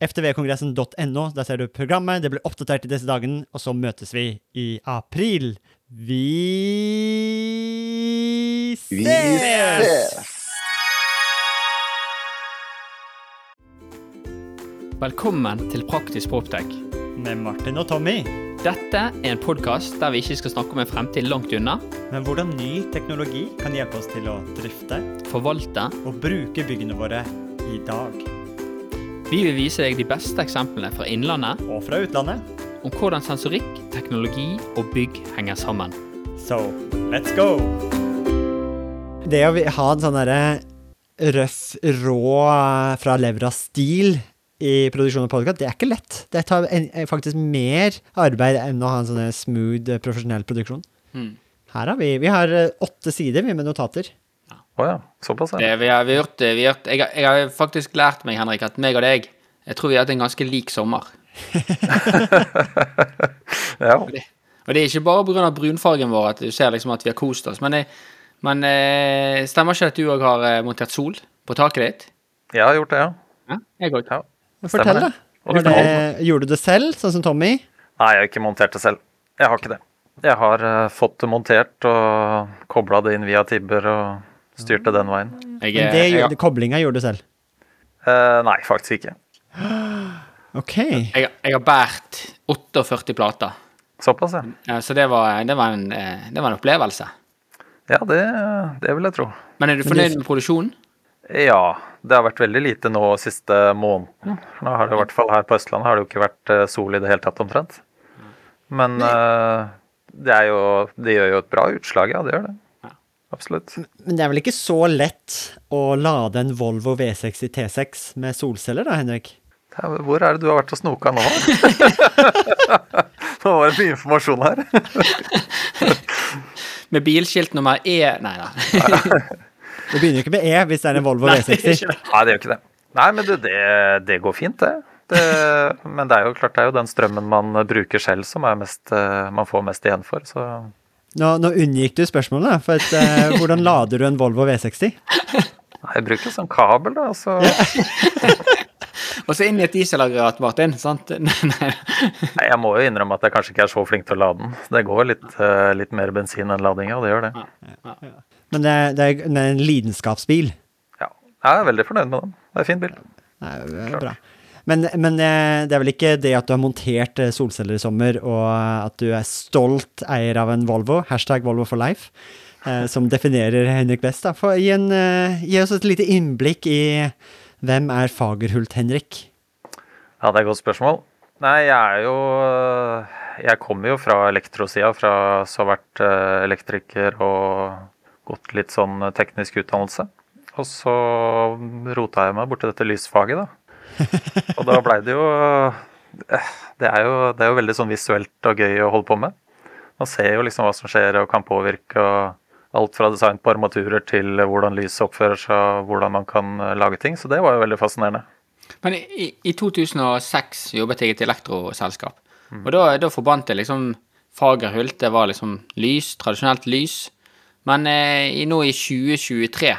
ftvkongressen.no, der ser du programmet, det blir oppdatert i disse dagene, og så møtes vi i april. Vi ses! Vi ses! Velkommen til Praktisk Proptech. Med Martin og Tommy. Dette er en podkast der vi ikke skal snakke om en fremtid langt unna. Men hvordan ny teknologi kan hjelpe oss til å drifte, forvalte og bruke byggene våre i dag. Vi vil vise deg de beste eksemplene fra innlandet og fra utlandet om hvordan sensorikk, teknologi og bygg henger sammen. So, let's go! Det å ha en sånn derre røff, rå, fra levra-stil i produksjon av podkast, det er ikke lett. Det tar faktisk mer arbeid enn å ha en sånn smooth, profesjonell produksjon. Mm. Her har vi, vi har eh, åtte sider med notater. Å oh ja. Såpass, ja. vi har, vi har gjort, vi har gjort jeg, jeg, har faktisk lært meg, Henrik, at meg og deg Jeg tror vi har hatt en ganske lik sommer. ja. Og det, og det er ikke bare pga. brunfargen vår at du ser liksom at vi har kost oss. Men, men eh, stemmer ikke at du òg har eh, montert sol på taket ditt? Jeg har gjort det, ja. ja jeg òg. Ja. Fortell, da. Det, gjorde du det selv, sånn som Tommy? Nei, jeg har ikke montert det selv. Jeg har ikke det. Jeg har uh, fått det montert og kobla det inn via Tibber og styrte den veien. Jeg, Men det, jeg, koblinga gjorde du selv? Uh, nei, faktisk ikke. Ok. Jeg, jeg har båret 48 plater. Såpass, ja. ja så det var, det, var en, eh, det var, en, opplevelse. Ja, det, det, vil jeg tro. Men er du fornøyd med produksjonen? Ja. Det har vært veldig lite nå siste måneden. Nå har det i hvert fall Her på Østlandet har det jo ikke vært eh, sol i det hele tatt, omtrent. Men uh, det, er jo, det gjør jo et bra utslag, ja. Det gjør det. Absolutt. Men det er vel ikke så lett å lade en Volvo V60 T6 med solceller da, Henrik? Hvor er det du har vært og snoka nå? nå var det mye informasjon her. med bilskilt nummer E Nei da. det begynner jo ikke med E hvis det er en Volvo V60. Nei, det gjør ikke det. Nei, men det, det, det går fint, det. det. Men det er jo klart det er jo den strømmen man bruker selv som mest, eh, man får mest igjen for. Så. Nå, nå unngikk du spørsmålet, for at, eh, hvordan lader du en Volvo V60? Jeg bruker sånn kabel, da. Så. Og så inn i et dieselaggregat, Martin. sant? Nei, jeg må jo innrømme at jeg kanskje ikke er så flink til å lade den. Det går litt, uh, litt mer bensin enn ladinga, og det gjør det. Ja, ja. Men det er, det er, en lidenskapsbil? Ja. Jeg er veldig fornøyd med den. Det er en fin bil. Nei, det er bra. Men, men, eh, det er vel ikke det at du har montert eh, solceller i sommer, og at du er stolt eier av en Volvo, hashtag Volvo for life, som definerer Henrik best. Da. For, gi, en, gi oss et lite innblikk i Hvem er Fagerhult-Henrik? Ja, det er et godt spørsmål. Nei, jeg er jo Jeg kommer jo fra elektrosida, fra så har vært eh, elektriker og gått litt sånn teknisk utdannelse. Og så rota jeg meg borti dette lysfaget, da. Og da blei det jo eh, det er, jo det er jo veldig sånn visuelt og gøy å holde på med. Man ser jo liksom hva som skjer og kan påvirke. og Alt fra design på armaturer til hvordan lyset oppfører seg og hvordan man kan eh, lage ting. Så det var jo veldig fascinerende. Men i, i 2006 jobbet jeg i et elektroselskap. Mm. Og da, da forbandt jeg liksom Fagerhult, det var liksom lys, tradisjonelt lys. Men eh, i, nå i 2023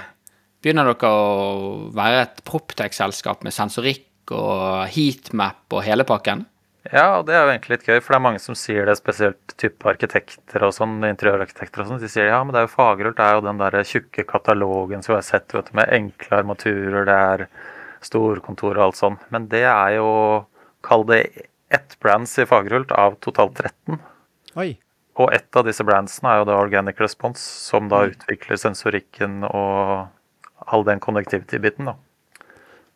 begynner dere å være et Proptech-selskap med sensorikk og heatmap og hele pakken? Ja, og det er jo egentlig litt gøy, for det er mange som sier det, spesielt type arkitekter og sånn, interiørarkitekter og sånn. De sier ja, men det er jo Fagerhult, det er jo den der tjukke katalogen som vi har sett, vet du, med enkle armaturer, det er storkontor og alt sånn. Men det er jo, kall det ett brands i Fagerhult av totalt 13. Oi. Og ett av disse brandsene er jo da Organic Response, som da mm. utvikler sensorikken og all den connectivity-biten, da.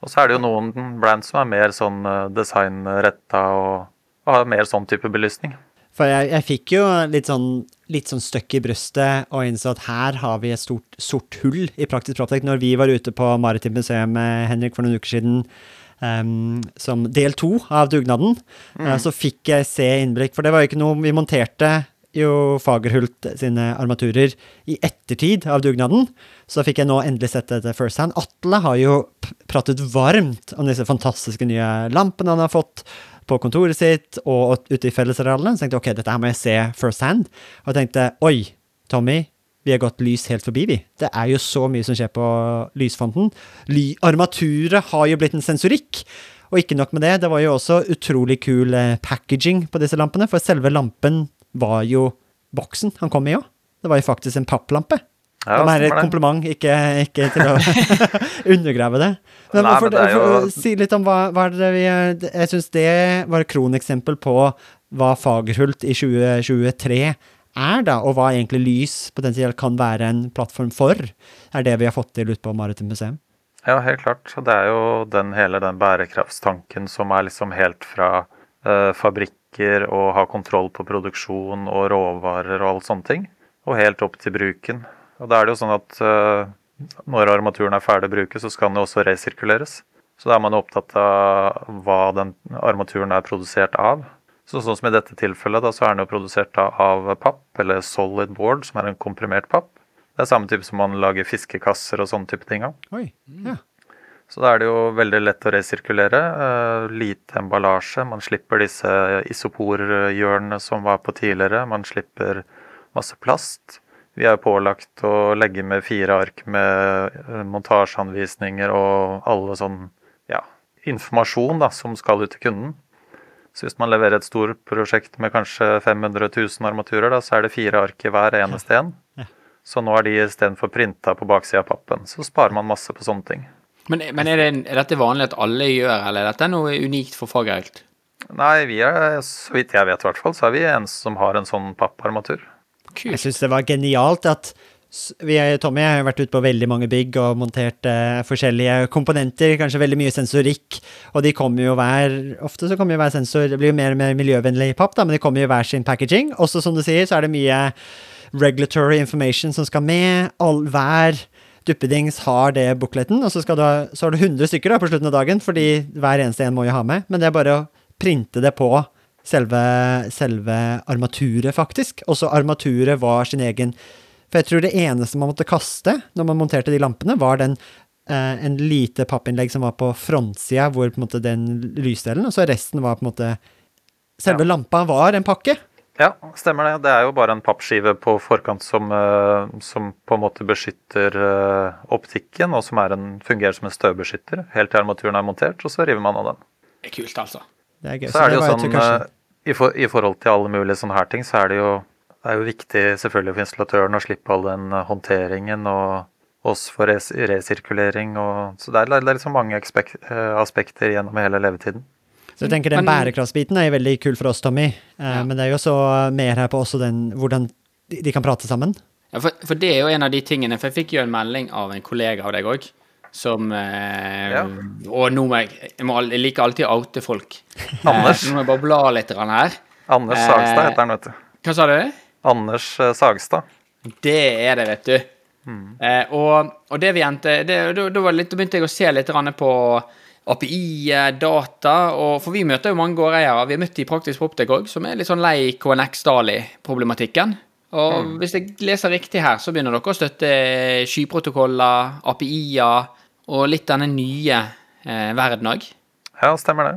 Og så er det jo noen brands som er mer sånn eh, designretta og, og har mer sånn type belysning. For jeg, jeg fikk jo litt sånn, litt sånn støkk i brøstet og innså at her har vi et stort sort hull i Praktisk Proptek. Når vi var ute på Maritimt museum, Henrik, for noen uker siden, um, som del to av dugnaden, mm. uh, så fikk jeg se innblikk. For det var jo ikke noe Vi monterte jo Fagerhult sine armaturer i ettertid av dugnaden. Så fikk jeg nå endelig sett dette first hand. Atle har jo pratet varmt om disse fantastiske nye lampene han har fått på kontoret sitt og ute i fellesarealene. Så tenkte jeg ok, dette her må jeg se first hand. Og jeg tenkte oi, Tommy, vi har gått lys helt forbi, vi. Det er jo så mye som skjer på lysfonten. Ly Armaturet har jo blitt en sensorikk. Og ikke nok med det, det var jo også utrolig kul eh, packaging på disse lampene, for selve lampen var jo boksen han kom i òg. Det var jo faktisk en papplampe. Ja, det er et kompliment, ikke, ikke til å undergrave det. Men, Nei, for, men det for, jo... Si litt om hva, hva det vi Jeg syns det var et kroneksempel på hva Fagerhult i 2023 er, da, og hva egentlig lys potensielt kan være en plattform for, er det vi har fått til ute på Maritimt museum. Ja, helt klart. Det er jo den, hele den bærekraftstanken som er liksom helt fra uh, fabrikker og ha kontroll på produksjon og råvarer og alt sånne ting, og helt opp til bruken. Og da er det jo sånn at uh, når armaturen er ferdig å bruke, så skal den jo også resirkuleres. Så da er man opptatt av hva den armaturen er produsert av. Så sånn som i dette tilfellet, da, så er den jo produsert av papp, eller solid board, som er en komprimert papp. Det er samme type som man lager fiskekasser og sånne type ting av. Oi, ja. Så da er det jo veldig lett å resirkulere. Uh, lite emballasje. Man slipper disse isoporhjørnene som var på tidligere. Man slipper masse plast. Vi er pålagt å legge med fire ark med eh, montasjeanvisninger og alle sånn ja, informasjon da, som skal ut til kunden. Så hvis man leverer et stort prosjekt med kanskje 500 000 armaturer, da, så er det fire ark i hver eneste en. Så nå er de istedenfor printa på baksida av pappen. Så sparer man masse på sånne ting. Men, men er, det, er, dette vanlig at alle gjør, eller er dette noe unikt for Fagerhult? Nei, vi er, så vidt jeg vet i hvert fall, så er vi en som har en sånn papparmatur. Kult. Jeg syns det var genialt at vi, Tommy jeg har vært ute på veldig mange bygg og montert eh, forskjellige komponenter, kanskje veldig mye sensorikk, og de kommer jo hver Ofte så kommer jo hver sensor Det blir jo mer og mer miljøvennlig papp, da, men de kommer jo hver sin packaging. Også som du sier, så er det mye regulatory information som skal med. All, hver duppedings har det bukletten, og så, du ha, så har du 100 stykker da på slutten av dagen, fordi hver eneste en må jo ha med. Men det er bare å printe det på selve, selve armaturet, faktisk. Også armaturet var sin egen For jeg tror det eneste man måtte kaste når man monterte de lampene, var den eh, en lite pappinnlegg som var på frontsida, hvor på en måte den lysdelen, og så resten var på en måte Selve ja. lampa var en pakke. Ja, stemmer det. Det er jo bare en pappskive på forkant som, uh, som på en måte beskytter uh, optikken, og som en, fungerer som en støvbeskytter helt til armaturen er montert, og så river man av den. Det er kult, altså. Det er gøy. Så, så er det jo sånn kanskje... I, for, I, forhold til alle mulige sånne her ting, så er det jo, det er jo viktig selvfølgelig for installatøren å slippe all den eh, håndteringen og oss for res resirkulering. Og, så det er, det er liksom mange eh, aspekter gjennom hele levetiden. Så jeg tenker Den bærekraftsbiten er veldig kul for oss, Tommy. Eh, ja. Men det er jo også mer her på også den, hvordan de kan prate sammen. Ja, for, for, det er jo en av de tingene For jeg fikk jo en melding av en kollega av deg òg, som eh, Ja. Og nå må jeg Jeg, må, jeg liker alltid å oute folk. Anders. Eh, nå må jeg bare bla litt her. Anders Eh, Sagstad heter han, vet du. Hva sa du? Anders eh, Sagstad. Det er det, vet du. Eh, og, og det vi endte da begynte jeg å se litt på API, eh, og, for vi møter jo mange gårdeiere. Vi har møtt de i Praktisk Proptek òg, som er litt sånn lei KNX-Dali-problematikken. Og hvis jeg leser riktig her, så begynner dere å støtte skyprotokoller, API-er og litt denne nye eh, verden òg. Ja, stemmer det.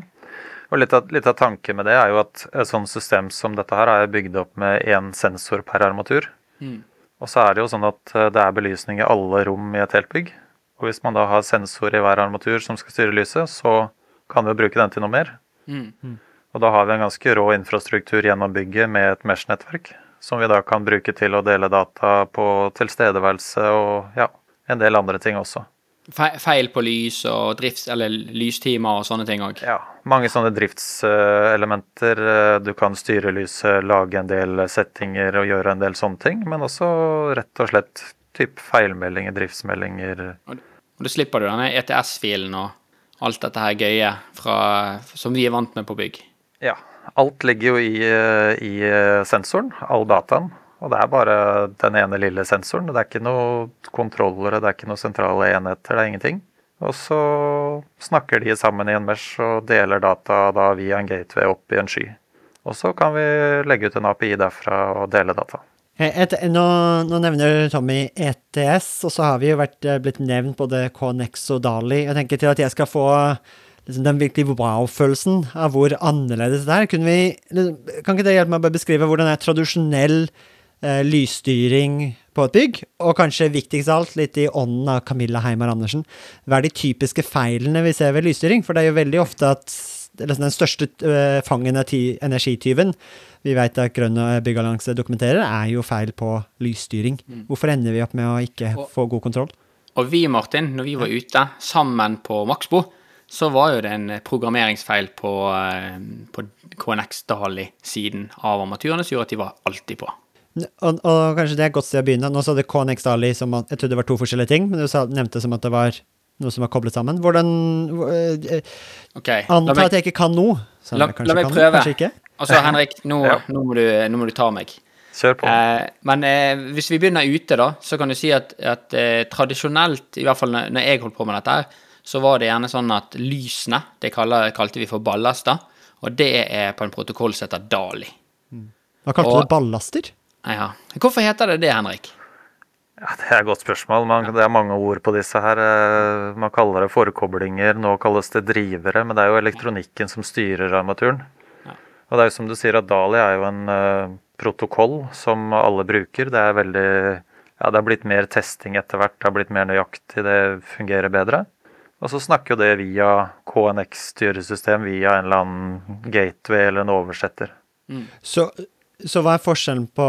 Og litt av, litt av tanken med det er jo at et sånt system som dette her er bygd opp med én sensor per armatur. Mm. Og så er det jo sånn at eh, det er belysning i alle rom i et helt bygg. Og hvis man da har sensor i hver armatur som skal styre lyset, så kan vi jo bruke den til noe mer. Mm. Og da har vi en ganske rå infrastruktur gjennom bygget med et Mesh-nettverk, som vi da kan bruke til å dele data på tilstedeværelse og ja, en del andre ting også. Feil på lys og drifts- eller lystimer og sånne ting òg. Ja, mange sånne driftselementer. Eh, Du kan styre lyset, lage en del settinger og gjøre en del sånne ting, men også rett og slett typ feilmeldinger, driftsmeldinger. Og da slipper du denne ETS-filen og alt dette her gøye fra, som vi er vant med på bygg. Ja, alt ligger jo i, eh, i eh, sensoren, all dataen. Og det er bare den ene lille sensoren. Det er ikke noe kontrollere, det er ikke noen sentrale enheter, det er ingenting. Og så snakker de sammen i en mesh og deler data da via en gateway opp i en sky. Og så kan vi legge ut en API derfra og dele data. Eh, Et, nå, nå nevner Tommy ETS, og så har vi jo vært, eh, blitt nevnt både KNX og Dali. Jeg tenker til at jeg skal få liksom, den virkelig wow-følelsen av hvor annerledes det er. Vi, liksom, kan ikke det hjelpe meg å beskrive hvordan er tradisjonell eh, lysstyring på et bygg? Og kanskje viktigst av alt, litt i ånden av Camilla Heimar Andersen, hva er de typiske feilene vi ser ved lysstyring? For det er jo veldig ofte at den største uh, fangen av energityven vi vet at Grønn byggalanse dokumenterer, er jo feil på lysstyring. Hvorfor ender vi opp med å ikke Og- få god kontroll? Og vi, Martin, når vi var ute sammen på Maxbo, så var jo det en programmeringsfeil på, eh, på KNX-Dali-siden av armaturene som gjorde at de var alltid på. Og, og kanskje det er et godt sted å begynne. Nå sa du KNX Dali som at Jeg trodde det var to forskjellige ting, men du sa, nevnte som at det var noe som er koblet sammen. Hvordan uh, okay. Antar at jeg ikke kan noe. som La- la meg kan, prøve. Altså Henrik, nå, Ja. nå, må du, nå må du ta meg. Kjør på. Eh, men eh, hvis vi begynner ute, da, så kan du si at, at eh, tradisjonelt, i hvert fall når når jeg holdt på med dette, her, så var det gjerne sånn at lysene, det kaller, kalte vi for ballaster, og det er på en protokoll som heter Dali. Hva kalte du det? Ballaster? Ja. Hvorfor heter det det, Henrik? Ja, det er et godt spørsmål. Man, det er mange ord på disse her. Eh, Man kaller det forkoblinger, nå kalles det drivere, men det er jo elektronikken som styrer armaturen. Og det er jo som du sier at Dali er jo en uh, protokoll som alle bruker. Det er veldig Ja, det har blitt mer testing etter hvert, det har blitt mer nøyaktig, det fungerer bedre. Og så snakker jo det via KNX-styresystem, via en eller annen gateway eller en oversetter. Så, så hva er forskjellen på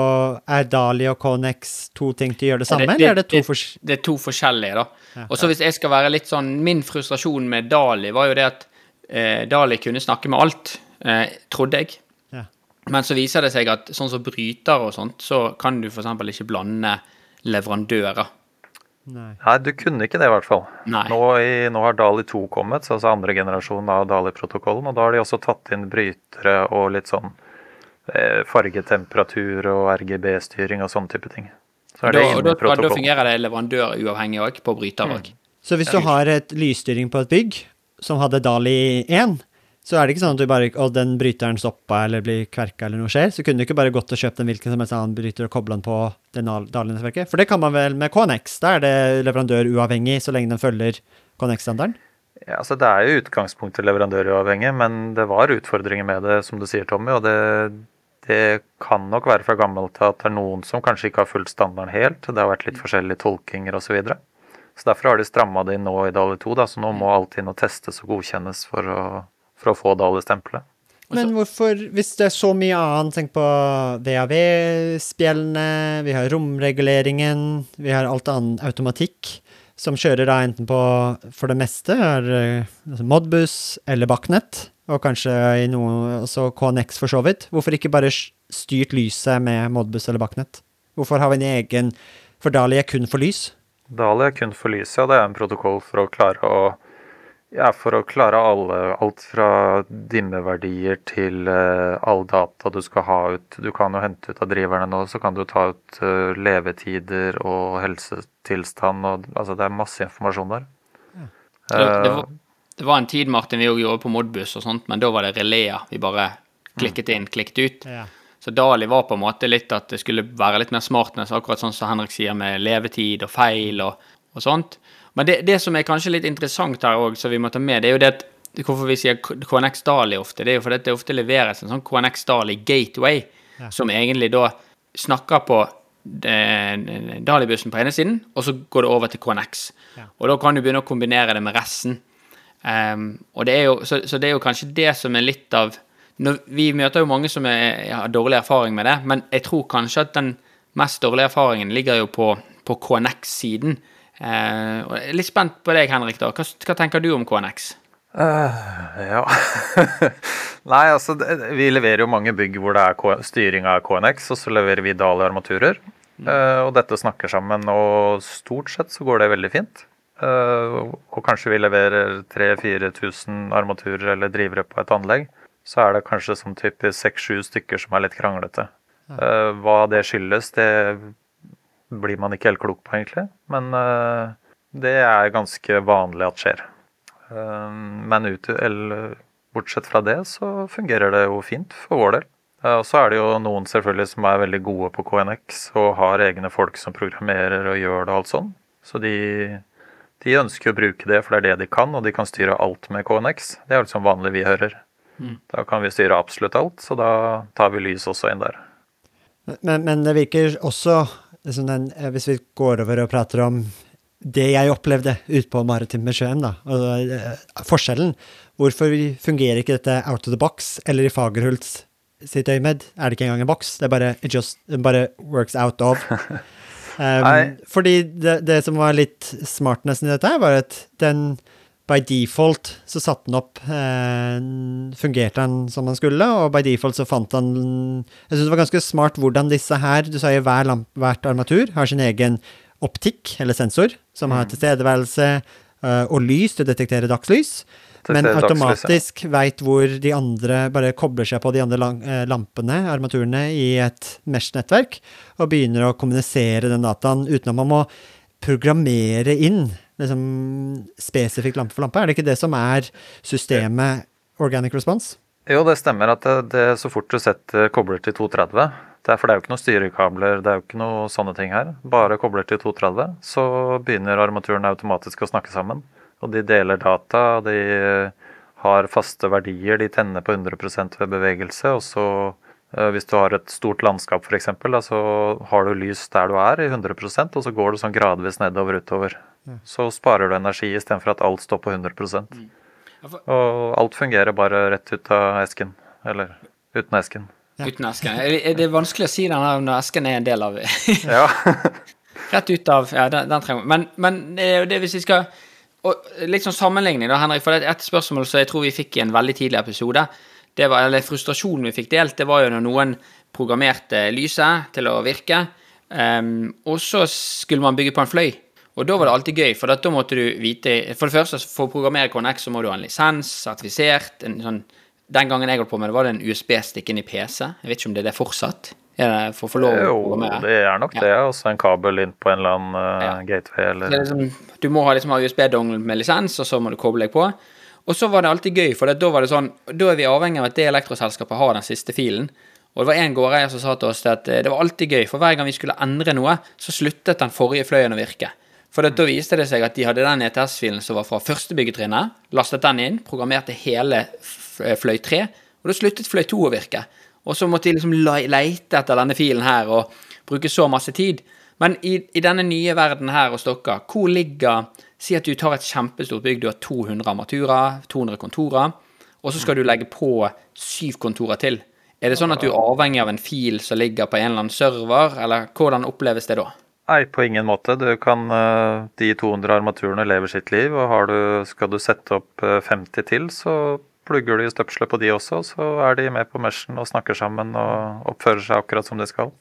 Er Dali og Konex to ting til å gjøre det samme, det- eller er det to det- fors... Det er to forskjellige, da. Og så hvis jeg skal være litt sånn Min frustrasjon med Dali var jo det at eh, Dali kunne snakke med alt, eh, trodde jeg. Ja. Men så viser det seg at sånn som bryter og sånt, så kan du f.eks. ikke blande leverandører. Nei. Nei, du kunne ikke det i hvert fall. Nå, i, nå har Dali 2 kommet, så altså andre generasjon av Dali-protokollen. Og da har de også tatt inn brytere og litt sånn fargetemperatur og RGB-styring og sånne type ting. Så er Da, det og inne da, da fungerer det leverandøruavhengig òg, på bryter òg. Så hvis du har et lysstyring på et bygg som hadde Dali 1, så er det ikke sånn at du bare Og den bryteren stoppa eller blir kverka eller noe skjer, så kunne du ikke bare gått og kjøpt en hvilken som helst annen bryter og kobla den på det Dali-nettverket. For det kan man vel med KNX. Da er det leverandøruavhengig så lenge den følger KNX-standarden. Ja, altså Det er jo utgangspunktet leverandøruavhengig, men det var utfordringer med det, som du sier, Tommy. Og det, det kan nok være fra gammelt til at det er noen som kanskje ikke har fulgt standarden helt. Det har vært litt forskjellige tolkinger osv. Så, videre. så derfor har de stramma det inn nå i Dali 2, da, så nå må alt inn og testes og godkjennes for å, for å få Dali-stempelet. Men hvorfor, hvis det er så mye annet, tenk på VAV-spjellene, vi har romreguleringen, vi har alt annen automatikk, som kjører da enten på, for det meste, er eh, altså Modbus eller Backnet, og kanskje i noe, også KNX for så vidt. Hvorfor ikke bare styrt lyset med Modbus eller Bachnet? Hvorfor har vi en egen For Dali er kun for lys? Dali er kun for lys, ja. det er en protokoll for å klare å ja, for å klare alle, alt fra dimmeverdier til uh, all data du skal ha ut. Du kan jo hente ut av driverne nå, så kan du ta ut uh, levetider og helsetilstand og Altså, det er masse informasjon der. Ja. Uh, det, det, var, det, var, en tid, Martin, vi òg gjorde på Modbus og sånt, men da var det relea. Vi bare klikket inn, klikket ut. Ja. Så Dali var på en måte litt at det skulle være litt mer smartness, akkurat sånn som Henrik sier, med levetid og feil og, og sånt. Men det, det, som er kanskje litt interessant her òg, som vi må ta med, det er jo det at hvorfor vi sier KNX Dali ofte. Det er jo fordi det ofte leveres en sånn KNX Dali gateway, ja. som egentlig da snakker på eh, Dali-bussen på ene siden, og så går det over til KNX. Ja. Og da kan du begynne å kombinere det med resten. Um, det jo, så, så, det er jo kanskje det som er litt av når, Vi møter jo mange som er, har dårlig erfaring med det, men jeg tror kanskje at den mest dårlige erfaringen ligger jo på, på KNX-siden. Uh, og jeg er litt spent på deg, Henrik. da. Hva, hva tenker du om KNX? Uh, ja Nei, altså vi leverer jo mange bygg hvor det er styring av KNX, og så leverer vi Dali armaturer. Uh, og dette snakker sammen, og stort sett så går det veldig fint. Uh, og kanskje vi leverer 3000-4000 armaturer eller drivere på et anlegg. Så er det kanskje som typisk seks-sju stykker som er litt kranglete. hva det skyldes, det blir man ikke helt klok på, egentlig. Men uh, det er ganske vanlig at skjer. Men ut, eller, bortsett fra det, så fungerer det jo fint for vår del. Og så er det jo noen selvfølgelig som er veldig gode på KNX og har egne folk som programmerer og gjør det og alt sånn. Så de, de ønsker å bruke det, for det er det de kan, og de kan styre alt med KNX. Det er liksom vanlig vi hører. Mm. Da kan vi styre absolutt alt, så da tar vi lys også inn der. Men, men det virker også den, eh, hvis vi går over og prater om det jeg opplevde ute på Maritim med sjøen, da, og uh, forskjellen Hvorfor fungerer ikke dette out of the box, eller i Fagerhults sitt øyemed er det ikke engang en boks, det er bare, it just, it bare works out of. Um, fordi det, det, som var litt smartnessen i dette, var at den by default så satte den opp eh, Fungerte den som den skulle, og by default så fant han Jeg syns det var ganske smart hvordan disse her Du sa jo hver lamp, hvert armatur har sin egen optikk, eller sensor, som har mm. tilstedeværelse uh, og lys til å detektere dagslys. Men automatisk veit hvor de andre bare kobler seg på de andre eh, lampene, armaturene, i et Mesh-nettverk, og begynner å kommunisere den dataen uten at man må programmere inn liksom, spesifikt lampe for lampe? Er det ikke det som er systemet Organic Response? Jo, det stemmer at det, det så fort du setter kobler til 230 det er, For det er jo ikke noen styrekabler, det er jo ikke noe sånne ting her. Bare kobler til 230, så begynner armaturen automatisk å snakke sammen. Og de deler data, de har faste verdier, de tenner på 100% ved bevegelse, og så Eh, hvis du har et stort landskap f.eks., så har du lys der du er i 100% og så går du sånn gradvis nedover utover. Så sparer du energi istedenfor at alt står på 100 mm. Og alt fungerer bare rett ut av esken. Eller uten esken. Ja. Uten esken. Er Det vanskelig å si den her når esken er en del av Ja. Rett ut av Ja, den, den trenger vi. Men, men det, hvis vi skal og Litt sånn sammenligning, da, Henrik. For det er et spørsmål som jeg tror vi fikk i en veldig tidlig episode det var, eller frustrasjonen vi fikk delt, det var jo når noen programmerte lyset til å virke, um, og så skulle man bygge på en fløy. Og da var det alltid gøy, for da måtte du vite For det første, for å programmere KNX så må du ha en lisens, sertifisert en sånn, Den gangen jeg holdt på med det, var det en USB-stikk inn i PC. Jeg vet ikke om det er det fortsatt? Er det for å få lov å programmere? Jo, det er nok det. Og så en kabel inn på en eller annen ja. gateway eller liksom, Du må ha liksom USB-dongle med lisens, og så må du koble deg på. Og så var det alltid gøy, for da var det sånn Da er vi avhengig av at det elektroselskapet har den siste filen. Og det var en gårdeier som sa til oss at eh, det var alltid gøy, for hver gang vi skulle endre noe, så sluttet den forrige fløyen å virke. For da viste det seg at de hadde den ETS-filen som var fra første byggetrinnet, lastet den inn, programmerte hele eh, fløy 3, og da sluttet fløy 2 å virke. Og så måtte de liksom leite etter denne filen her og bruke så masse tid. Men i, i denne nye verden her hos dere, hvor ligger Si at du tar et kjempestort bygg, du har 200 armaturer, 200 kontorer, og så skal du legge på syv kontorer til. Er det sånn at du er avhengig av en fil som ligger på en eller annen server, eller hvordan oppleves det da? Nei, på ingen måte. Du kan, eh, De 200 armaturene lever sitt liv, og du, skal du sette opp 50 eh, til, så plugger du i støpselet på de også, så er de med på meshen og snakker sammen og oppfører seg akkurat som de skal.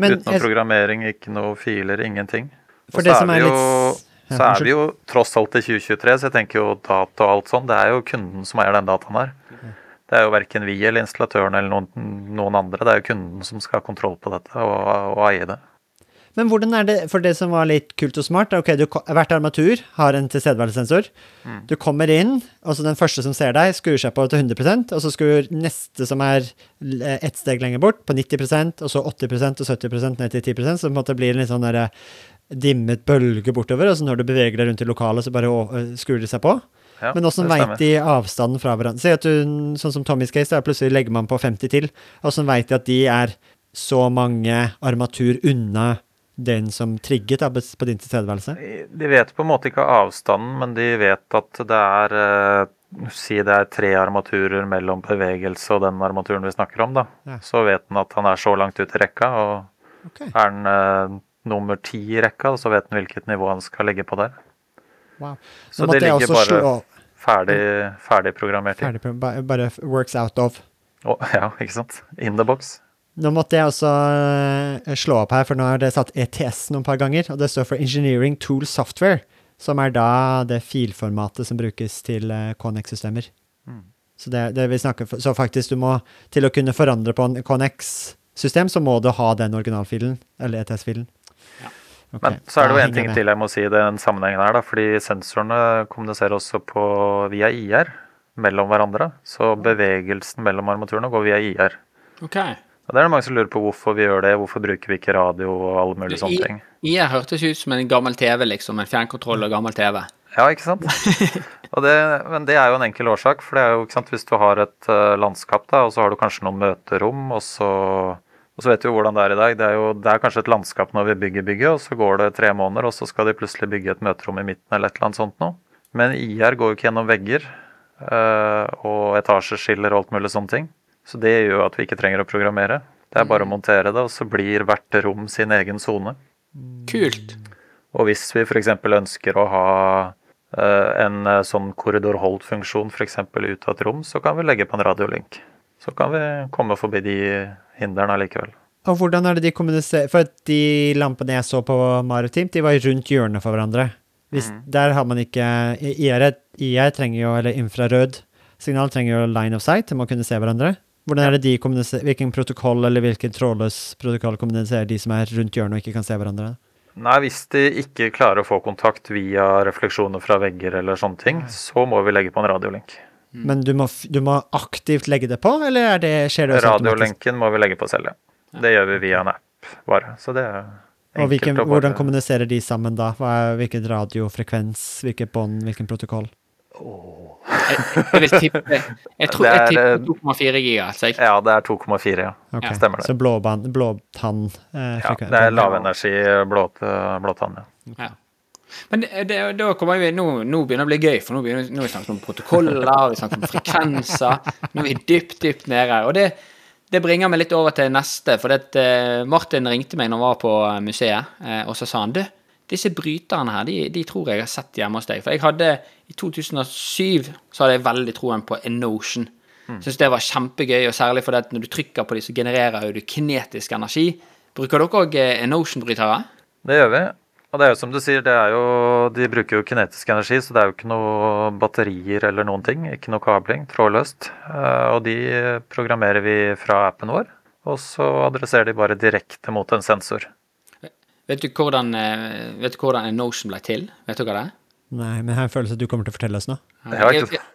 Men, Uten noe programmering, ikke noe filer, ingenting. For det som er er litt jo, så er vi jo tross alt i 2023, så jeg tenker jo data og alt sånn, det er jo kunden som eier den dataen her. Det er jo verken vi eller installatøren eller noen, noen andre, det er jo kunden som skal ha kontroll på dette og, og eie det. Men hvordan er det, for det som var litt kult og smart, er ok, du, hvert armatur har en tilstedeværelsessensor. Mm. Du kommer inn, og så den første som ser deg, skrur seg på til 100% og så skrur neste som er l- ett steg lenger bort, på 90 og så 80% og 70 ned til 10 så på en måte blir det en litt sånn der, dimmet bølge bortover, og så når du beveger deg rundt i lokalet, så bare øh, skrur det seg på. Ja, Men åssen veit de avstanden fra hverandre? Si at du, sånn som Tommys case, da, plutselig legger man på 50 til. Åssen veit de at de er så mange armatur unna den som trigget på din tilstedeværelse? De vet på en måte ikke avstanden, men de vet at det er eh, Si det er tre armaturer mellom bevegelse og den armaturen vi snakker om, da. Ja. Så vet han at han er så langt ut i rekka, og okay. er han eh, nummer ti i rekka, så vet han hvilket nivå han skal legge på der. Wow. Så det ligger bare slå ferdig, ferdig programmert ferdig, bare works out of. Oh, ja, ikke sant. In the box. Nå måtte jeg også øh, slå opp her, for nå har det satt ETS noen par ganger, og det står for Engineering Tool Software, som er da det filformatet som brukes til øh, KNX-systemer. Mm. Så det, det vi snakker for, Så faktisk, du må til å kunne forandre på en KNX-system, så må du ha den originalfilen, eller ETS-filen. Okay. Men så er det jo en ting med. til jeg må si i den sammenhengen her, da. Fordi sensorene kommuniserer også på, via IR mellom hverandre. Så bevegelsen mellom armaturene går via IR. Ok. Og det er det mange som lurer på hvorfor vi gjør det, hvorfor bruker vi ikke radio og alle mulige sånne ting. IR hørtes ut som en gammel TV, liksom. En fjernkontroll og gammel TV. Ja, ikke sant? Det, men det er jo en enkel årsak, for det er jo ikke sant, hvis du har et eh, landskap, da, og så har du kanskje noen møterom, og så, og så vet du jo hvordan det er i dag. Det er jo det er kanskje et landskap når vi bygger bygget, og så går det tre måneder, og så skal de plutselig bygge et møterom i midten eller et eller annet sånt noe. Men IR går jo ikke gjennom vegger eh, og etasjeskiller og alt mulig sånne ting. Så det gjør jo at vi ikke trenger å programmere. Det er bare å montere det, og så blir hvert rom sin egen sone. Kult. Og hvis vi f.eks. ønsker å ha eh, en eh, sånn korridor hold-funksjon f.eks. ut av et rom, så kan vi legge på en radiolink. Så kan vi komme forbi de hindrene allikevel. Og hvordan er det de kommuniserer For de lampene jeg så på Maritimt, de var rundt hjørnet for hverandre. Hvis, Der har man ikke IR, IR trenger jo, eller infrarød signal trenger jo line of sight, de må kunne se hverandre. Hvordan er det de kommuniserer, Hvilken protokoll eller hvilken trådløs protokoll kommuniserer de som er rundt hjørnet og ikke kan se hverandre? Nei, hvis de ikke klarer å få kontakt via refleksjoner fra vegger eller sånne ting, så må vi legge på en radiolink. Men du må, du må aktivt legge det på, eller er det, skjer det også? Radiolinken må vi legge på selv, ja. Det gjør vi via en app bare. Så det er Og hvilken, enkelt hvordan kommuniserer de sammen da? Hva er, hvilken radiofrekvens, hvilket bånd, hvilken protokoll? Jeg, jeg vil tippe Jeg tror Det jeg er, tipper 2,4 giga. jeg. Ja, det er 2,4, ja. Okay. Stemmer det. Så blåband, blåtann eh, ja det er lavenergi blåt, blåtann, ja. Ja. Men det, det, da kommer vi, nå, nå begynner det å bli gøy, for nå begynner nå har vi snakket om protokoller, vi snakket om frekvenser. Nå er vi dypt, dypt nede. Og det, det bringer meg litt over til neste. For det, eh, Martin ringte meg når han var på eh, museet, eh, og så sa han du, disse bryterne her, de, de tror jeg har sett hjemme hos deg. For jeg hadde i 2007 så hadde jeg veldig troen på Enotion. Syns det var kjempegøy, og særlig fordi når du trykker på de, så genererer du kinetisk energi. Bruker dere òg Enotion-brytere? Det gjør vi. Og det er jo som du sier, det er jo, de bruker jo kinetisk energi, så det er jo ikke noe batterier eller noen ting. Ikke noe kabling, trådløst. Eh, Og de programmerer vi fra appen vår. Og så adresserer de bare direkte mot en sensor. Vet du hvordan, eh, vet du hvordan en Notion ble til? Vet du hva det er? Nei, men jeg har en følelse at du kommer til å fortelle oss nå. Ja, ikke sant?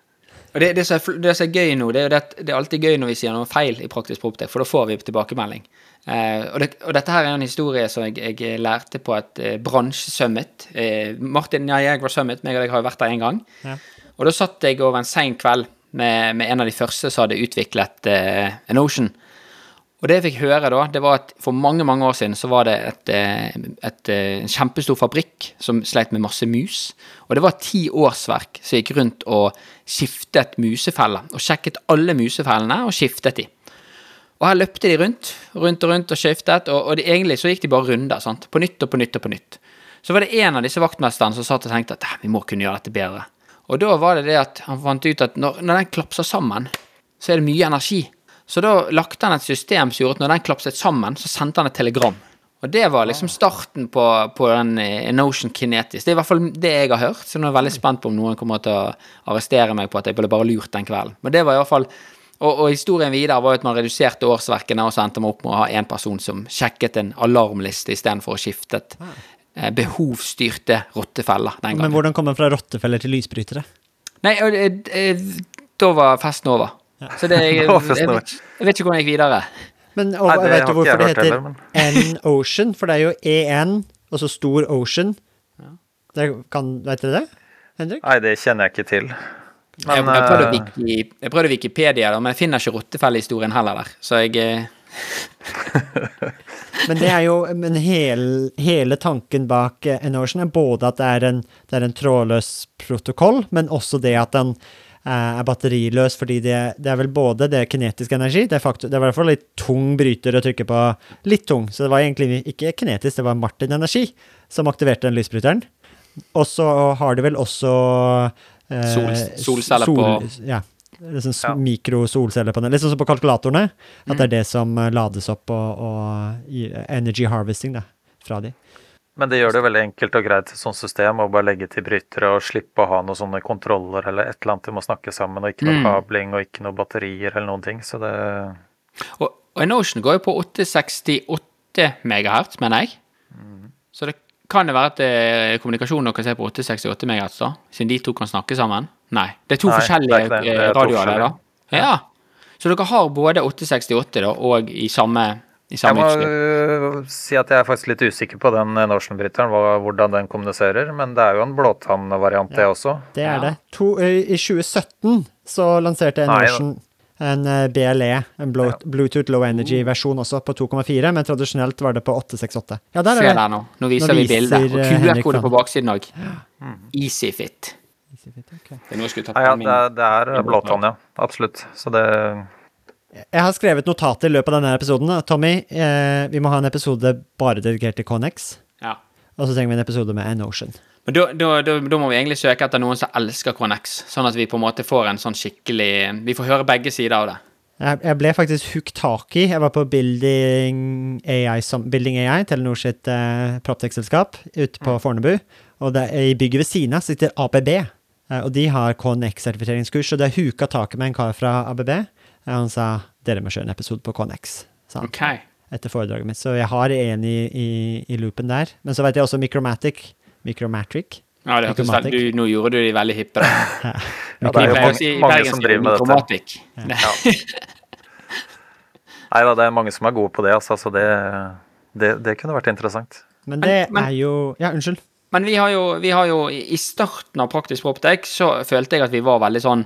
Og det, det, som er, det som er gøy nå, det er jo at det er alltid gøy når vi sier noe feil i praktisk proptek, for da får vi tilbakemelding. Eh, og, det, og dette her er en historie som jeg, jeg lærte på et eh, bransjesummit. Eh, Martin jeg var summit, meg og deg har jo vært der en gang. Ja. Og da satt jeg over en sein kveld med, med en av de første som hadde utviklet eh, en Ocean. Og det jeg fikk høre da, det var at for mange mange år siden så var det et, eh, et, eh, en kjempestor fabrikk som sleit med masse mus. Og det var ti årsverk som gikk rundt og skiftet musefeller. Og sjekket alle musefellene og skiftet de. Og her løpte de rundt, rundt og rundt og skiftet, og, og de, egentlig så gikk de bare runder. sant? På nytt og på nytt og på nytt. Så var det en av disse vaktmesterne som satt og tenkte at "Ah, vi må kunne gjøre dette bedre. Og da var det det at han fant ut at når, når den klapser sammen, så er det mye energi. Så da lagde han et system som gjorde at når den klapset sammen, så sendte han et telegram. Og det var liksom starten på, på den eh, Notion Kinetis. Det er i hvert fall det jeg har hørt, så nå er jeg veldig spent på om noen kommer til å arrestere meg på at jeg ble bare lurt den kvelden. Men det var i hvert fall og, og historien videre var jo at man reduserte årsverkene, og så endte man opp med å ha én person som sjekket en alarmliste istedenfor å skiftet eh, behovsstyrte rottefeller den gangen. Men hvordan kom man fra rottefeller til lysbrytere? Nei, det- eh, da var festen over. Så det, jeg, jeg, jeg, vet, jeg vet ikke hvordan jeg gikk videre. Men og, Nei, det vet du hvorfor det heter heller, N-Ocean? For det er jo EN, altså så stor Ocean. Det kan, vet dere det, Henrik? Nei, det kjenner jeg ikke til. Men jeg, prøvde eh, Wiki, jeg prøvde Wikipedia, da, men jeg finner ikke rottefellehistorien heller der. Så jeg eh, Men det er jo men hel, hele tanken bak eh, N-Ocean er både at det er, en, det er en trådløs protokoll, men også det at den eh, er batteriløs, fordi det, det er vel både det er kinetisk energi Det er, faktor, det er i hvert fall litt tung bryter å trykke på. Litt tung, så det var egentlig ikke kinetisk, det var Martin-energi som aktiverte den lysbryteren. Og så har de vel også eh, Sol- solceller på- Ja. Liksom Ja. mikrosolcellepanel. Litt sånn som på kalkulatorene. At det er det som eh, lades opp og, og gir energy harvesting da, fra de. Men det gjør det jo veldig enkelt og greit et sånt system å bare legge til brytere og slippe å ha noen sånne kontroller eller et eller annet de må snakke sammen, og ikke noe Mm. kabling og ikke noe batterier eller noen ting. Så det Og, og Enotion går jo på 868 megahertz, mener jeg. Så det kan det være at eh, kommunikasjonen dere ser på 868 megahertz, da? Siden de to kan snakke sammen? Nei. Det er to Nei, det er forskjellige det. Det er eh, radioer der, da? Ja. Ja. Så dere har både 868 da, og i samme, Jeg må øh, si at jeg er faktisk litt usikker på den Norsen-bryteren, hvordan den kommuniserer. Men det er jo en blåtannvariant, det også. Det er Ja. det. To, I 2017 så lanserte Norsen en eh, BLE, en Bluetooth Low Energy-versjon også, på 2,4, men tradisjonelt var det på 868. Ja, der er det. der nå. Nå viser Nå vi bildet. Og QR-kode på baksiden òg. Easy fit. Easy fit okay. Det er, ja, det er, det er blåtann, ja. Absolutt. Så det Jeg har skrevet notater i løpet av denne episoden. Tommy, eh, vi må ha en episode bare dedikert til Connex. Ja. Og så trenger vi en episode med N-Ocean. Men da, da, da, da må vi egentlig søke etter noen som elsker Connex, sånn at vi på en måte får en sånn skikkelig Vi får høre begge sider av det. Jeg, jeg ble faktisk hooked tak i. Jeg var på Building AI, som, Building AI Telenor sitt eh, proptech-selskap ute på Fornebu. Og det, i bygget ved siden av sitter ABB. Eh, og de har Connex-sertifiseringskurs. og det er huka taket med en kar fra ABB. Han sa dere må kjøre en episode på Connex. Sa han, Ok. etter foredraget mitt. Så jeg har en i, i, i loopen der. Men så vet jeg også Micromatic. Micromatric. Ja, det hørtes veldig du, Nå gjorde du de veldig hippe. da. Ja, det er jo mange, mange som driver med dette. Det- Nei da, det er mange som er gode på det, altså. Så det, det, det kunne vært interessant. Men det Men- men- er jo Ja, unnskyld. Men vi har jo, vi har jo i i starten av Praktisk Proptech så følte jeg at vi var veldig sånn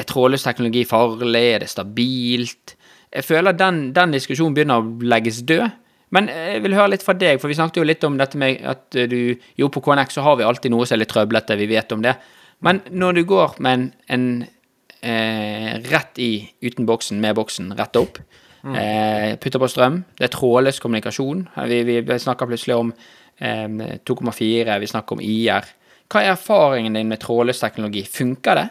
Er trådløs teknologi farlig? Er det stabilt? Jeg føler den, den diskusjonen begynner å legges død. Men jeg vil høre litt fra deg, for vi snakket jo litt om dette med at du Jo, på KNX så har vi alltid noe som er litt trøblete, vi vet om det. Men når du går med en, en eh, rett i uten boksen, med boksen, rett opp, eh, putter på strøm, det er trådløs kommunikasjon. Vi, vi, vi snakker plutselig om eh, 2,4, vi snakker om IR. Hva er erfaringen din med trådløs teknologi? Funker det?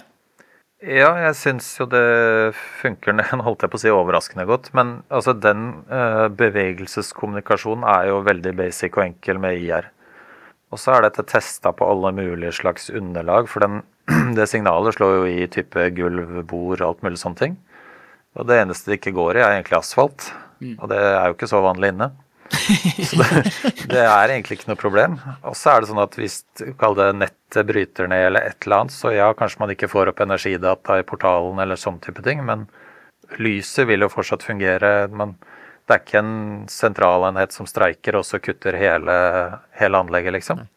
Ja, jeg syns jo det funker, holdt jeg på å si, overraskende godt. Men altså, den uh, bevegelseskommunikasjonen er jo veldig basic og enkel med IR. Og så er dette testa på alle mulige slags underlag, for den, det signalet slår jo i type gulv, bord, alt mulig sånne ting. Og det eneste det ikke går i, er egentlig asfalt. Og det er jo ikke så vanlig inne. Så det, det er egentlig ikke noe problem. Og så er det sånn at hvis kall det nettet bryter ned eller et eller annet, så ja, kanskje man ikke får opp energidata i portalen eller sånn type ting, men lyset vil jo fortsatt fungere. Men det er ikke en sentralenhet som streiker og så kutter hele, hele anlegget, liksom.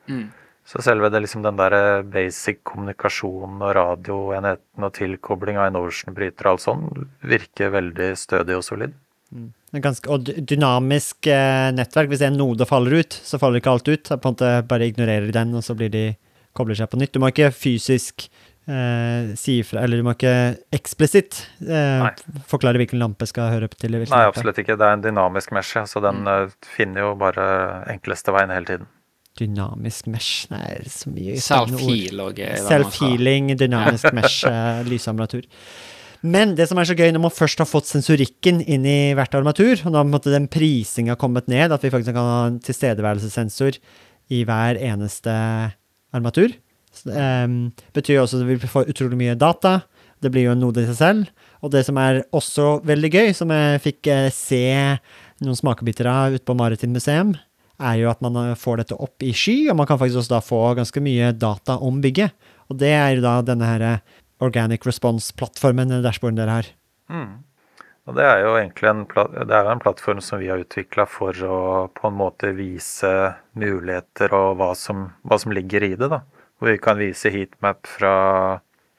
Så selve det, liksom den der basic kommunikasjonen og radioenheten og tilkobling av en Ocean-bryter og alt sånn, virker veldig stødig og solid. Er ganske, og dynamisk eh, nettverk, hvis en node faller ut, så faller ikke alt ut. På en måte bare ignorerer de den, og så blir de kobler seg på nytt. Du må ikke fysisk eh, si ifra, eller du må ikke eksplisitt eh, forklare hvilken lampe skal høre opp til. Nei, lampe. absolutt ikke. Det er en dynamisk mesh, så den mm. finner jo bare enkleste veien hele tiden. Dynamisk mesh, nei, det er så mye. Self-heal og eh, sa. Self-healing, dynamisk mesh, eh, lysambulatur. Men det som er så gøy når man først har fått sensorikken inn i hvert armatur, og da måtte den prisinga kommet ned, at vi faktisk kan ha en tilstedeværelsessensor i hver eneste armatur, um, betyr jo også at vi får utrolig mye data. Det blir jo en node i seg selv. Og det som er også veldig gøy, som jeg fikk eh, se noen smakebiter av ute på Maritim museum, er jo at man eh, får dette opp i sky, og man kan faktisk også da få ganske mye data om bygget. Og det er jo da denne her Organic Response-plattformen, i dashborden dere har. Mm. Det er jo egentlig en, det er en plattform som vi har utvikla for å på en måte vise muligheter og hva som, hva som ligger i det. da. Hvor vi kan vise heatmap fra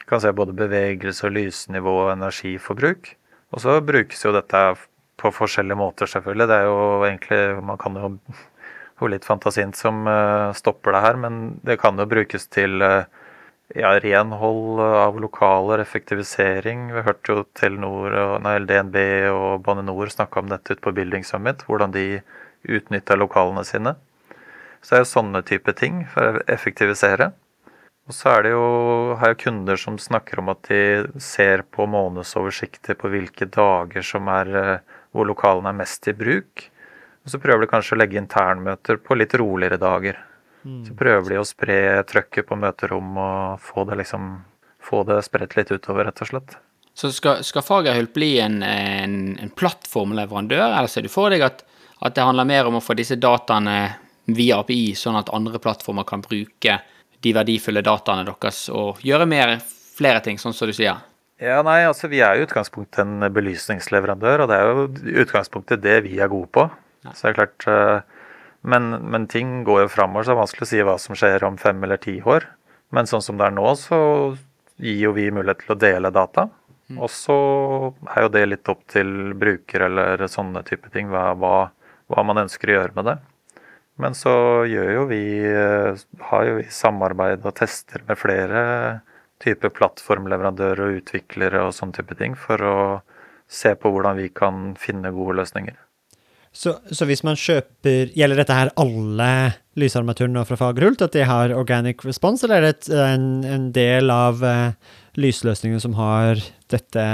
kan se både bevegelse, lysnivå og energiforbruk. Og så brukes jo dette på forskjellige måter, selvfølgelig. Det er jo egentlig Man kan jo litt fantasien som uh, stopper det her, men det kan jo brukes til uh, ja, renhold av lokaler, effektivisering. Vi hørte jo Telenor, nei, DNB og Bane Nor snakke om dette ute på Building Summit, hvordan de utnytta lokalene sine. Så det er jo sånne type ting for å effektivisere. Og så er det jo, har jeg kunder som snakker om at de ser på månedsoversikter på hvilke dager som er eh, hvor lokalene er mest i bruk. Og så prøver de kanskje å legge internmøter på litt roligere dager. Mm. Så prøver de å spre trøkket på møterom og få det liksom få det spredt litt utover, rett og slett. Så skal, skal Fagerhult bli en, en, en, plattformleverandør, eller ser du for deg at, at det handler mer om å få disse dataene via API, sånn at andre plattformer kan bruke de verdifulle dataene deres og gjøre mer, flere ting, sånn som du sier? Ja, nei, altså Vi er i utgangspunktet en belysningsleverandør, og det er jo i utgangspunktet det vi er gode på. Ja. Så det er klart, eh, men, men, ting går jo framover, så det er vanskelig å si hva som skjer om fem eller ti år. Men sånn som det er nå, så gir jo vi mulighet til å dele data. Mm. Og så er jo det litt opp til bruker eller sånne type ting, hva, hva, hva man ønsker å gjøre med det. Men så gjør jo vi, eh, har jo vi samarbeid og tester med flere typer plattformleverandører og utviklere og sånne type ting for å se på hvordan vi kan finne gode løsninger. Så, så hvis man kjøper Gjelder dette her alle lysarmaturene fra Fagerhult? At de har organic response, eller er det en, en del av uh, lysløsningen som har dette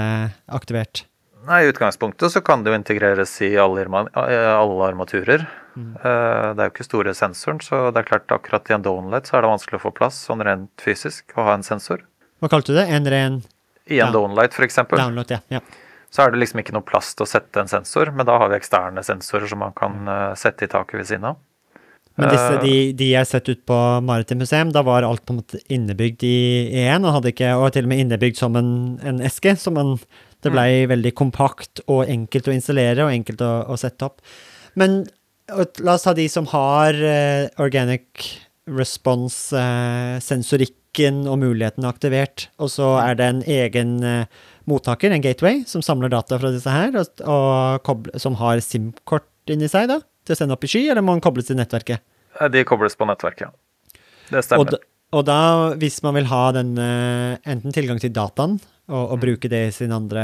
aktivert? Nei, I utgangspunktet så kan det jo integreres i alle, alle armaturer. Mm. Eh, det er jo ikke store sensoren, så det er klart akkurat i en downlight så er det vanskelig å få plass sånn rent fysisk å ha en sensor. Hva kalte du det? En ren I en downlight, for eksempel. Download, ja. ja. Så er det liksom ikke noe plass til å sette en sensor, men da har vi eksterne sensorer som man kan uh, sette i taket ved siden av. Men disse, de, de jeg sett ut på Maritim museum, da var alt på en måte innebygd i én, og hadde ikke, og til og med innebygd som en, en eske. så man, det blei mm. veldig kompakt og enkelt å installere og enkelt å, å sette opp. Men La oss ta de som har uh, organic response-sensorikken uh, og muligheten aktivert, og så er det en egen uh, mottaker, en gateway, som samler data fra disse her, og, og koble, som har SIM-kort inni seg, da, til å sende opp i sky, eller må den kobles til nettverket? De kobles på nettverket, ja. Det stemmer. Og da, og da, hvis man vil ha den, enten tilgang til dataen og, og, mm. bruke det i sin andre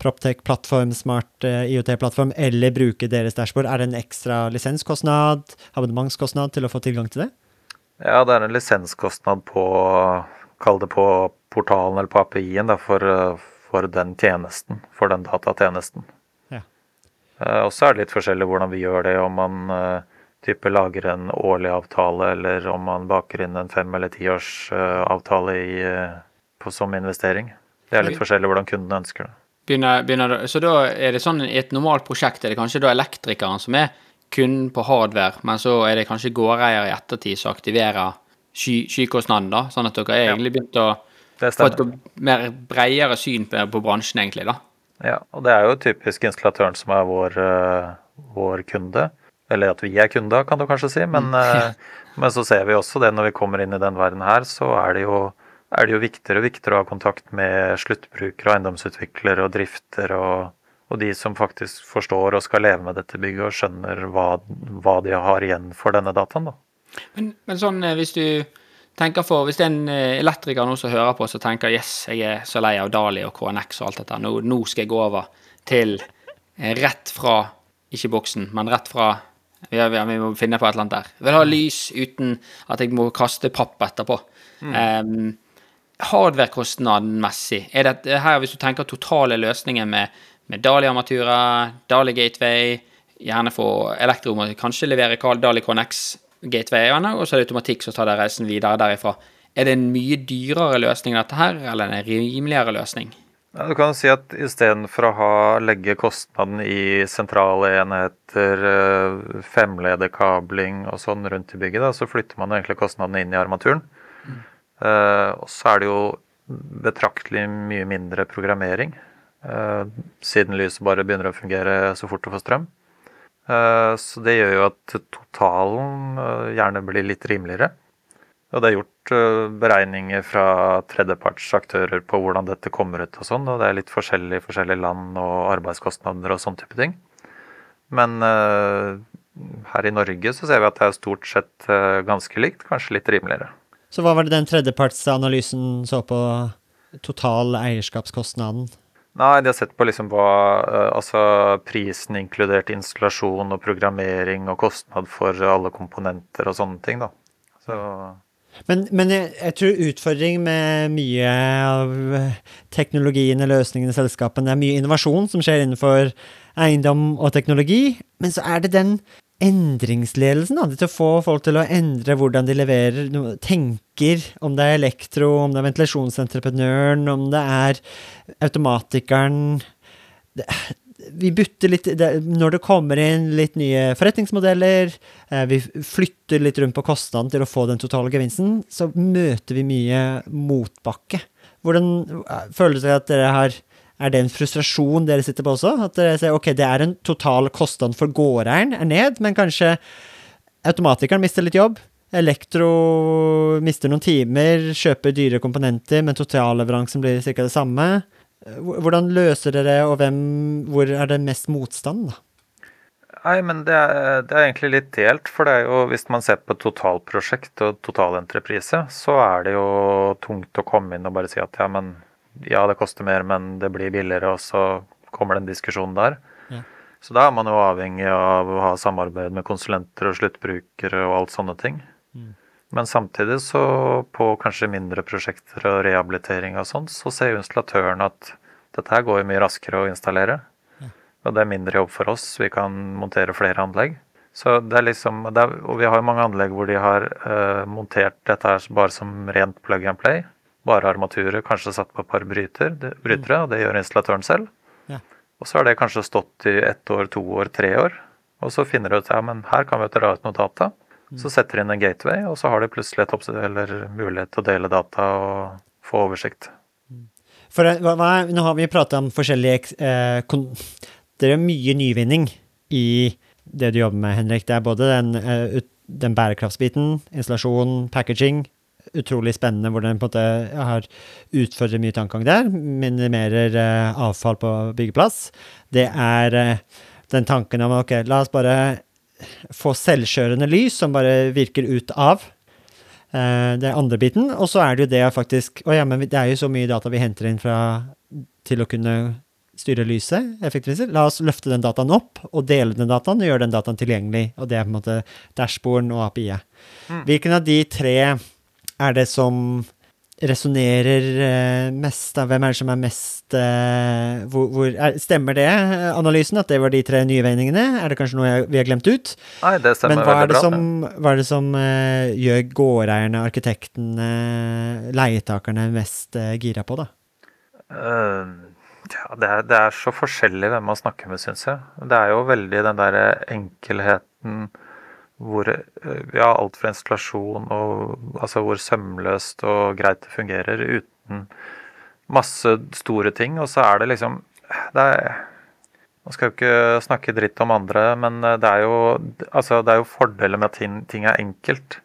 Proptech-plattform, smart uh, IOT-plattform, eller bruke deres dashbord? Er det en ekstra lisenskostnad, abonnementskostnad, til å få tilgang til det? Ja, det er en lisenskostnad på Kall det på portalen eller på API-en for, for, den tjenesten, for den datatjenesten. Ja. Uh, og så er det litt forskjellig hvordan vi gjør det, om man uh, type lager en årlig avtale, eller om man baker inn en fem- eller tiårsavtale uh, som investering. Det er litt forskjellig hvordan kundene ønsker det. Begynner, begynner, så da er det sånn i et normalt prosjekt er det kanskje da elektrikeren som er kunden på hardware, men så er det kanskje gårdeier i ettertid som aktiverer sky, skykostnaden, da? Sånn at dere har egentlig begynt å få et mer bredere syn på, på, bransjen, egentlig, da? Ja, og det er jo typisk installatøren som er vår, uh, vår kunde. Eller at vi er kunder, kan du kanskje si. Men, mm. uh, men så ser vi også det når vi kommer inn i den verden her, så er det jo er det jo viktigere og viktigere å ha kontakt med sluttbrukere eiendomsutviklere og drifter og, og, de som faktisk forstår og skal leve med dette bygget og skjønner hva, hva de har igjen for denne dataen. Da. Men, men sånn eh, hvis du tenker for, Hvis det er en eh, elektriker nå som hører på, så tenker yes, jeg er så lei av Dali og KNX og alt dette, nå, nå skal jeg gå over til eh, rett fra ikke boksen, men rett fra vi, vi, må finne på et eller annet der. Jeg vil ha lys uten at jeg må kaste papp etterpå. Mm. Um, hardware-kostnaden-messig, er det her hvis du tenker totale løsninger med, med Dali-armaturer, Dali Gateway, gjerne få Elektro kanskje levere Dali Connex gatewayene, og så er det automatikk som tar reisen videre derifra. Er det en mye dyrere løsning dette her, eller en rimeligere løsning? Ja, du kan si at istedenfor å ha, legge kostnaden i sentrale enheter, eh, femlederkabling og sånn rundt i bygget, da, så flytter man egentlig kostnadene inn i armaturen. Mm. Uh, og så er det jo betraktelig mye mindre programmering, uh, siden lyset bare begynner å fungere så fort du får strøm. Uh, så det gjør jo at totalen gjerne blir litt rimeligere. Og det er gjort uh, beregninger fra tredjepartsaktører på hvordan dette kommer ut og sånn, og det er litt forskjellig i forskjellige land og arbeidskostnader og sånn type ting. Men her i Norge så ser vi at det er stort sett ganske likt, kanskje litt rimeligere. Så hva var det den tredjepartsanalysen så på total eierskapskostnaden? Nei, de har sett på liksom hva Altså prisen inkludert installasjon og programmering og kostnad for alle komponenter og sånne ting, da. Så men, men jeg, jeg, tror utfordringen med mye av teknologien, løsningene i selskapene, det er mye innovasjon som skjer innenfor eiendom og teknologi, men så er det den endringsledelsen, da, til å få folk til å endre hvordan de leverer, tenker, om det er elektro, om det er ventilasjonsentreprenøren, om det er automatikeren det, vi bytter litt det, Når det kommer inn litt nye forretningsmodeller, eh, vi flytter litt rundt på kostnaden til å få den totale gevinsten, så møter vi mye motbakke. Hvordan føles det seg at dere har Er det en frustrasjon dere sitter på også? At dere sier ok, det er en total kostnad for gårdeieren er ned, men kanskje automatikeren mister litt jobb? Elektro mister noen timer, kjøper dyre komponenter, men totalleveransen blir ca. det samme. Hvordan løser dere og hvem, hvor er det mest motstand? da? Nei, men det er, det er, egentlig litt delt. For det er jo, hvis man ser på totalprosjekt og totalentreprise, så er det jo tungt å komme inn og bare si at ja, men ja, det koster mer, men det blir billigere, og så kommer den diskusjonen der. Ja. Så da er man jo avhengig av å ha samarbeid med konsulenter og sluttbrukere og alt sånne ting. Mm. Men samtidig så på kanskje mindre prosjekter og rehabilitering og sånn, så ser jo installatøren at dette her går jo mye raskere å installere. Og det er mindre jobb for oss, vi kan montere flere anlegg. Så det er liksom, det er, Og vi har jo mange anlegg hvor de har uh, montert dette her bare som rent plug and play. Bare armaturet, kanskje satt på et par bryter, det, brytere, og det gjør installatøren selv. Ja. Og så har det kanskje stått i ett år, to år, tre år. Og så finner de ut ja, men her kan vi dra ut noe data. Så setter de inn en gateway, og så har de plutselig et mulighet til å dele data og få oversikt. For hva, hva, Nå har vi prata om forskjellige eh, Det er mye nyvinning i det du jobber med, Henrik. Det er både den, eh, den bærekraftsbiten, installasjon, packaging. Utrolig spennende hvordan på en måte har utfordret mye tankegang der. Minimerer eh, avfall på byggeplass. Det er eh, den tanken om ok, la oss bare få selvkjørende lys som bare virker ut av. Eh, det er andre biten. Og så er det jo det faktisk Å ja, men det er jo så mye data vi henter inn fra til å kunne styre lyset effektiviser. La oss løfte den dataen opp og dele den dataen og gjøre den dataen tilgjengelig. Og det er på en måte dashborden og API-et. Mm. Hvilken av de tre er det som resonnerer eh, mest? Da? Hvem er det som er mest uh, hvor, hvor, er, Stemmer det, analysen, at det var de tre nyvendingene? Er det kanskje noe jeg, vi har glemt ut? Nei, det stemmer Men hva er det bra, som, hva er det som uh, gjør gårdeierne, arkitektene, leietakerne mest uh, gira på, da? ja, det er, det er, så forskjellig hvem man snakker med, syns jeg. Det er jo veldig den derre enkelheten hvor eh, ja, alt fra installasjon og altså hvor sømløst og greit det fungerer uten masse store ting. Og så er det liksom det er, Man skal jo ikke snakke dritt om andre, men eh, det er jo, altså, det er jo fordeler med at ting, ting, er enkelt.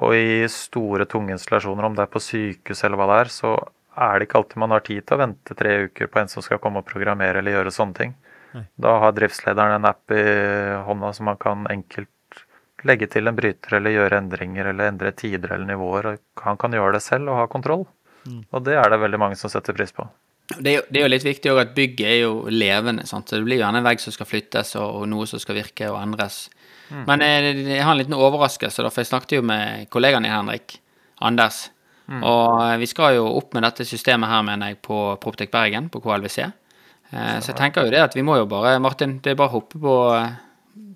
Og i store, tunge installasjoner, om det er på sykehus eller hva det er, så er det ikke alltid man har tid til å vente tre uker på en som skal komme og programmere eller gjøre sånne ting. Nei. Da har driftslederen en app i hånda som man kan enkelt legge til en bryter eller gjøre endringer eller endre tider eller nivåer. Han kan gjøre det selv og ha kontroll. Mm. Og det er det veldig mange som setter pris på. Det er, jo, det er jo litt viktig at bygget er jo levende. Sant? Så det blir gjerne en vegg som skal flyttes, og, og noe som skal virke og endres. Mm. Men jeg, eh, jeg, har en liten overraskelse, for jeg snakket jo med kollegaen din, Henrik, Anders. Og eh, vi skal jo opp med dette systemet her, mener jeg, på Proptek Bergen, på KLVC. Eh, så jeg tenker jo det at vi må jo bare, Martin, det er bare å hoppe på eh,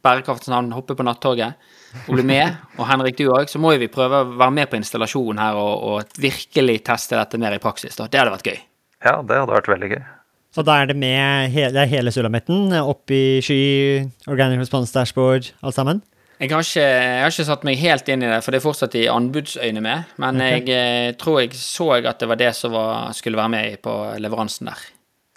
bærekraftens navn, hoppe på nattoget og bli med. Og Henrik, du òg. Så må jo vi prøve å være med på installasjonen her og, og virkelig teste dette mer i praksis. da. Det hadde vært gøy. Ja, det hadde vært veldig gøy. Så da er det med hele, det er hele sulamitten opp i sky, organic response dashboard, alt sammen? Jeg har, ikke, jeg har ikke satt meg helt inn i det, for det er fortsatt i anbudsøyne med. Men jeg eh, tror jeg så at det var det som var, skulle være med på leveransen der.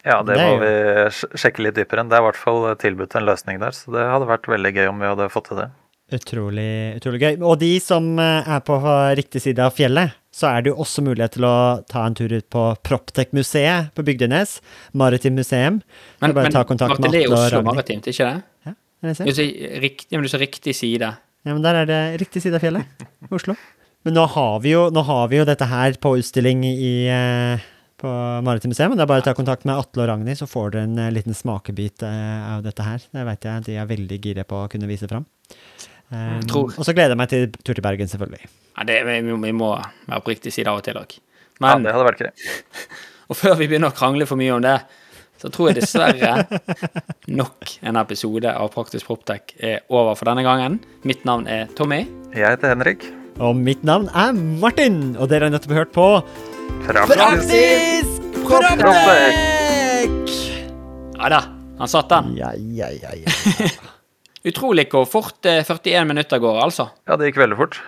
Ja, det, Det må vi sjekke litt dypere enn. Det er i hvert fall tilbudt en løsning der, så det hadde vært veldig gøy om vi hadde fått til det. Utrolig, utrolig gøy. Og de som eh, er på riktig side av fjellet, så er det jo også mulighet til å ta en tur ut på Proptech-museet på Bygdenes. Maritim museum. Men, bare men ta kontakt med Atle og Oslo Maritimt, ikke det? Ja, det Du sant? sier rikt, ja, men du sa riktig side. Ja, men der er det riktig side av fjellet. Oslo. Men nå har vi jo, nå har vi jo dette her på utstilling i, eh, på Maritim museum. Det er bare å ta kontakt med Atle og Ragnhild, så får dere en eh, liten smakebit av dette her. Det vet jeg de er veldig gira på å kunne vise fram. Um, Tror. og så gleder jeg meg til tur til Bergen, selvfølgelig. Ja, det, vi, må- vi må være på riktig side av og til òg. Ja, det hadde vært greit. og før vi begynner å krangle for mye om det, så tror jeg dessverre nok en episode av Praktisk Proptech er over for denne gangen. Mitt navn er Tommy. Jeg heter Henrik. Og mitt navn er Martin, og dere har nettopp hørt på Praktisk, Praktisk Proptech! Ja da, han satt den. Ja, ja, ja, ja. Utrolig hvor fort eh, 41 minutter går, altså. Ja, det gikk veldig fort.